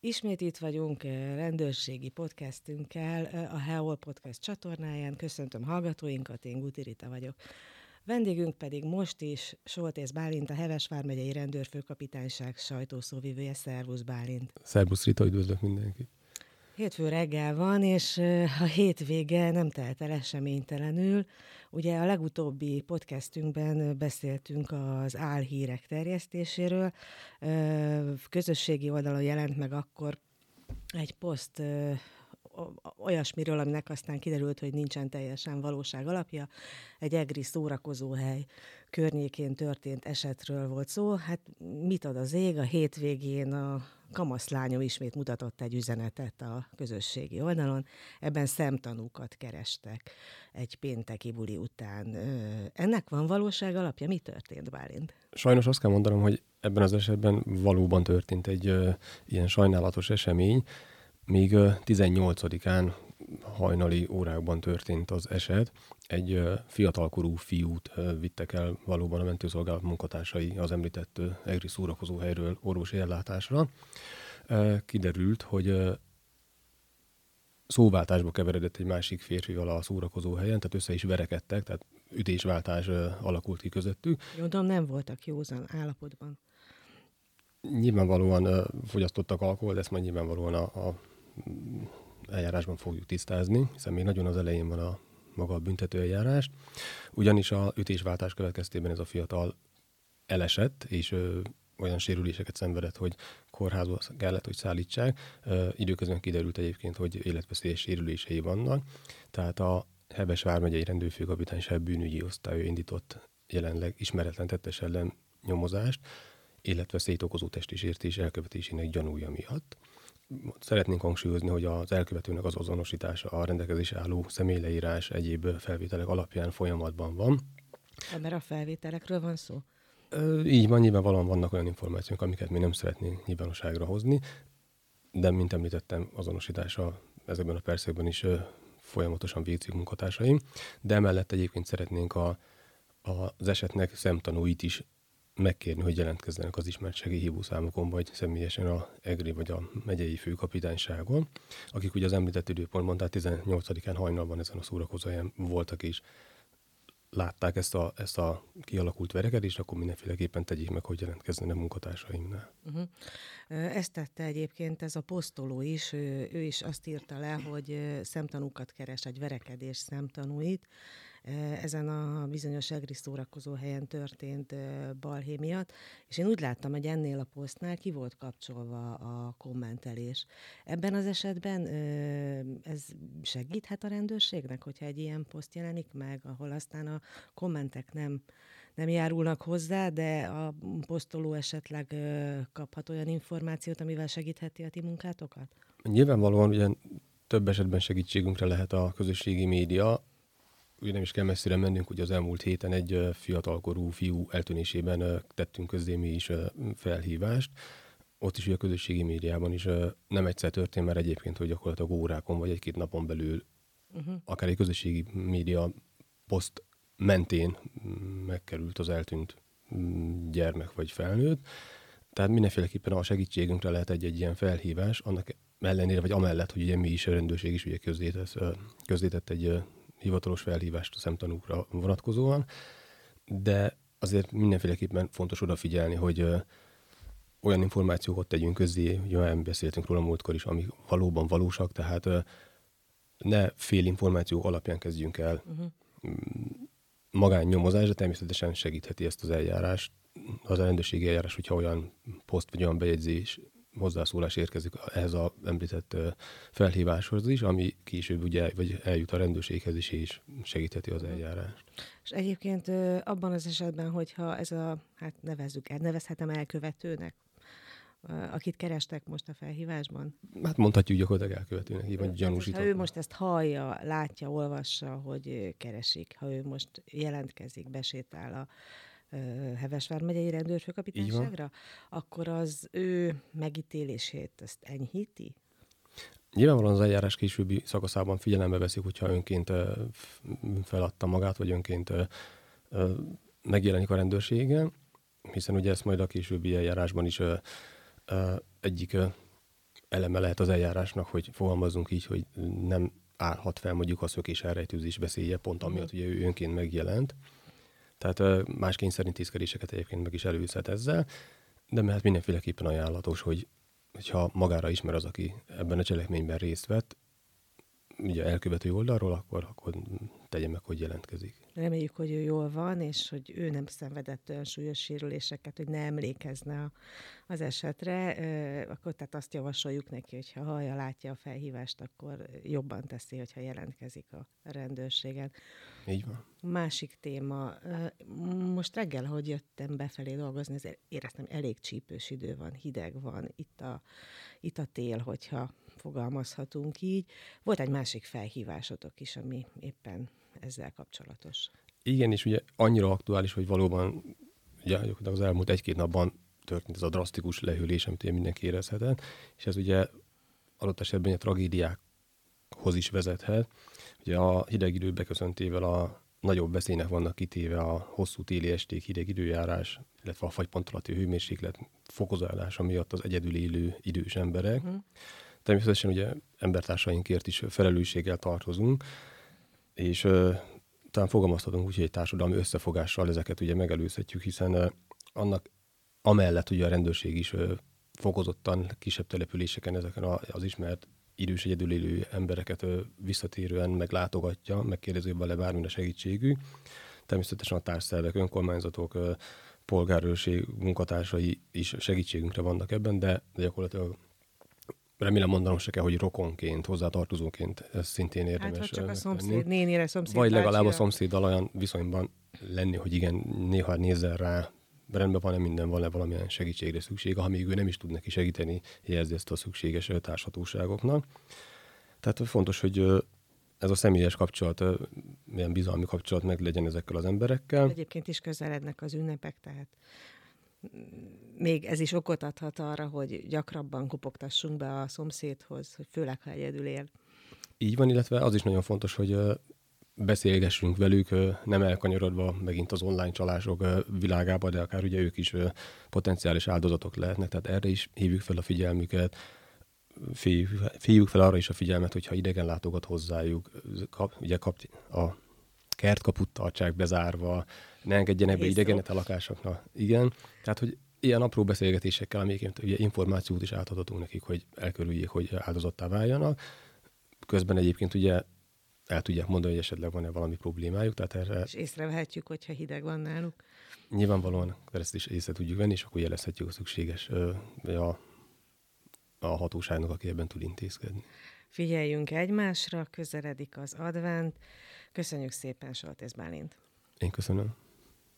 Ismét itt vagyunk eh, rendőrségi podcastünkkel eh, a Heol Podcast csatornáján. Köszöntöm hallgatóinkat, én Guti Rita vagyok. Vendégünk pedig most is Soltész Bálint, a Hevesvár megyei rendőrfőkapitányság sajtószóvivője. Szervusz Bálint! Szervusz Rita, üdvözlök mindenkit! Hétfő reggel van, és a hétvége nem telt el eseménytelenül. Ugye a legutóbbi podcastünkben beszéltünk az álhírek terjesztéséről. Közösségi oldalon jelent meg akkor egy poszt olyasmiről, aminek aztán kiderült, hogy nincsen teljesen valóság alapja. Egy egri szórakozóhely környékén történt esetről volt szó. Hát mit ad az ég? A hétvégén a kamaszlányom ismét mutatott egy üzenetet a közösségi oldalon. Ebben szemtanúkat kerestek egy pénteki buli után. Ennek van valóság alapja? Mi történt, Bálint? Sajnos azt kell mondanom, hogy ebben az esetben valóban történt egy ö, ilyen sajnálatos esemény. Még 18-án hajnali órákban történt az eset. Egy fiatalkorú fiút vittek el valóban a mentőszolgálat munkatársai az említett egri szórakozó helyről orvosi ellátásra. Kiderült, hogy szóváltásba keveredett egy másik férfival a szórakozó helyen, tehát össze is verekedtek, tehát ütésváltás alakult ki közöttük. Gondolom nem voltak józan állapotban. Nyilvánvalóan fogyasztottak alkohol, de ezt majd nyilvánvalóan a, a eljárásban fogjuk tisztázni, hiszen még nagyon az elején van a maga a büntető eljárás. Ugyanis a ütésváltás következtében ez a fiatal elesett, és ö, olyan sérüléseket szenvedett, hogy kórházba kellett, hogy szállítsák. Ö, időközben kiderült egyébként, hogy életveszélyes sérülései vannak. Tehát a Heves vármegyei rendőrfőkapitányság bűnügyi osztálya indított jelenleg ismeretlen tettes ellen nyomozást, életveszélyt okozó testi sértés elkövetésének gyanúja miatt szeretnénk hangsúlyozni, hogy az elkövetőnek az azonosítása a rendelkezés álló személyleírás egyéb felvételek alapján folyamatban van. Mert a felvételekről van szó? Így van, nyilvánvalóan vannak olyan információk, amiket mi nem szeretnénk nyilvánosságra hozni, de mint említettem, azonosítása ezekben a percekben is folyamatosan végzik munkatársaim, de emellett egyébként szeretnénk a, a, az esetnek szemtanúit is megkérni, hogy jelentkezzenek az ismert segélyhívószámokon, vagy személyesen a EGRI vagy a megyei főkapitányságon, akik ugye az említett időpontban, tehát 18-án hajnalban ezen a szórakozóhelyen voltak és látták ezt a, ezt a kialakult verekedést, akkor mindenféleképpen tegyék meg, hogy jelentkezzenek munkatársaimnál. Uh-huh. Ezt tette egyébként ez a posztoló is, ő, ő is azt írta le, hogy szemtanúkat keres, egy verekedés szemtanúit, ezen a bizonyos egri szórakozó helyen történt balhé miatt, és én úgy láttam, hogy ennél a posztnál ki volt kapcsolva a kommentelés. Ebben az esetben ez segíthet a rendőrségnek, hogyha egy ilyen poszt jelenik meg, ahol aztán a kommentek nem nem járulnak hozzá, de a posztoló esetleg kaphat olyan információt, amivel segítheti a ti munkátokat? Nyilvánvalóan ugye több esetben segítségünkre lehet a közösségi média, ugye nem is kell messzire mennünk, hogy az elmúlt héten egy fiatalkorú fiú eltűnésében tettünk közzé mi is felhívást. Ott is ugye a közösségi médiában is nem egyszer történt már egyébként, hogy gyakorlatilag órákon vagy egy-két napon belül uh-huh. akár egy közösségi média poszt mentén megkerült az eltűnt mm, gyermek vagy felnőtt. Tehát mindenféleképpen a segítségünkre lehet egy-egy ilyen felhívás, annak ellenére, vagy amellett, hogy ugye mi is a rendőrség is ugye közzétett, közzétett egy hivatalos felhívást a szemtanúkra vonatkozóan, de azért mindenféleképpen fontos odafigyelni, hogy olyan információkat tegyünk közzé, hogy olyan beszéltünk róla múltkor is, amik valóban valósak, tehát ne fél információ alapján kezdjünk el uh-huh. nyomozás, de természetesen segítheti ezt az eljárást, az a rendőrségi eljárás, hogyha olyan poszt vagy olyan bejegyzés hozzászólás érkezik ehhez a említett felhíváshoz is, ami később ugye vagy eljut a rendőrséghez is, és segítheti az eljárást. És egyébként abban az esetben, hogyha ez a, hát nevezzük el, nevezhetem elkövetőnek, akit kerestek most a felhívásban? Hát mondhatjuk gyakorlatilag elkövetőnek, vagy gyanúsított. Ha ő most ezt hallja, látja, olvassa, hogy keresik, ha ő most jelentkezik, besétál a Hevesvár megyei rendőrfőkapitányságra, akkor az ő megítélését ezt enyhíti? Nyilvánvalóan az eljárás későbbi szakaszában figyelembe veszik, hogyha önként feladta magát, vagy önként megjelenik a rendőrségen, hiszen ugye ezt majd a későbbi eljárásban is egyik eleme lehet az eljárásnak, hogy fogalmazunk így, hogy nem állhat fel mondjuk a szökés elrejtőzés beszélje, pont amiatt ugye ő önként megjelent. Tehát más kényszerintézkedéseket egyébként meg is előzhet ezzel, de mert mindenféleképpen ajánlatos, hogy hogyha magára ismer az, aki ebben a cselekményben részt vett, ugye elkövető oldalról, akkor, akkor tegye meg, hogy jelentkezik. Reméljük, hogy ő jól van, és hogy ő nem szenvedett olyan súlyos sérüléseket, hogy ne emlékezne az esetre. Akkor tehát azt javasoljuk neki, hogy ha hallja, látja a felhívást, akkor jobban teszi, hogyha jelentkezik a rendőrségen. Így van. Másik téma. Most reggel, hogy jöttem befelé dolgozni, ezért éreztem, elég csípős idő van, hideg van, itt a, itt a tél, hogyha fogalmazhatunk így. Volt egy másik felhívásotok is, ami éppen ezzel kapcsolatos. Igen, és ugye annyira aktuális, hogy valóban ugye, az elmúlt egy-két napban történt ez a drasztikus lehűlés, amit mindenki érezhetett, és ez ugye adott esetben a tragédiákhoz is vezethet. Ugye a hideg idő beköszöntével a nagyobb veszélynek vannak kitéve a hosszú téli esték, hideg időjárás, illetve a fagypont alatti hőmérséklet fokozálása miatt az egyedül élő idős emberek. Uh-huh. Természetesen ugye embertársainkért is felelősséggel tartozunk, és uh, talán fogalmazhatunk úgy, hogy egy társadalmi összefogással ezeket ugye megelőzhetjük, hiszen uh, annak amellett ugye a rendőrség is uh, fokozottan kisebb településeken ezeken az ismert idős egyedül élő embereket visszatérően meglátogatja, megkérdezi vele bármilyen segítségű. Természetesen a társszervek, önkormányzatok, polgárőrség munkatársai is segítségünkre vannak ebben, de gyakorlatilag remélem mondanom se kell, hogy rokonként, hozzátartozóként ez szintén érdemes. Hát, csak a szomszéd tenni. nénire, szomszéd Vagy legalább a szomszéddal olyan viszonyban lenni, hogy igen, néha nézzen rá, rendben van-e minden, van-e valamilyen segítségre szüksége, ha még ő nem is tud neki segíteni, jelzi ezt a szükséges társhatóságoknak. Tehát fontos, hogy ez a személyes kapcsolat, milyen bizalmi kapcsolat meg legyen ezekkel az emberekkel. Egyébként is közelednek az ünnepek, tehát még ez is okot adhat arra, hogy gyakrabban kopogtassunk be a szomszédhoz, hogy főleg, ha egyedül él. Így van, illetve az is nagyon fontos, hogy beszélgessünk velük, nem elkanyarodva megint az online csalások világába, de akár ugye ők is potenciális áldozatok lehetnek, tehát erre is hívjuk fel a figyelmüket, figyeljük fel arra is a figyelmet, hogyha idegen látogat hozzájuk, kap, ugye kap, a kertkaput tartsák bezárva, ne engedjenek be idegenet a lakásoknak. Igen, tehát hogy ilyen apró beszélgetésekkel, amiket ugye információt is átadhatunk nekik, hogy elkerüljék, hogy áldozattá váljanak. Közben egyébként ugye el tudják mondani, hogy esetleg van-e valami problémájuk. Tehát erre... És észrevehetjük, hogyha hideg van náluk. Nyilvánvalóan ezt is észre tudjuk venni, és akkor jelezhetjük a szükséges a, a hatóságnak, aki ebben tud intézkedni. Figyeljünk egymásra, közeledik az advent. Köszönjük szépen, Soltész Bálint. Én köszönöm.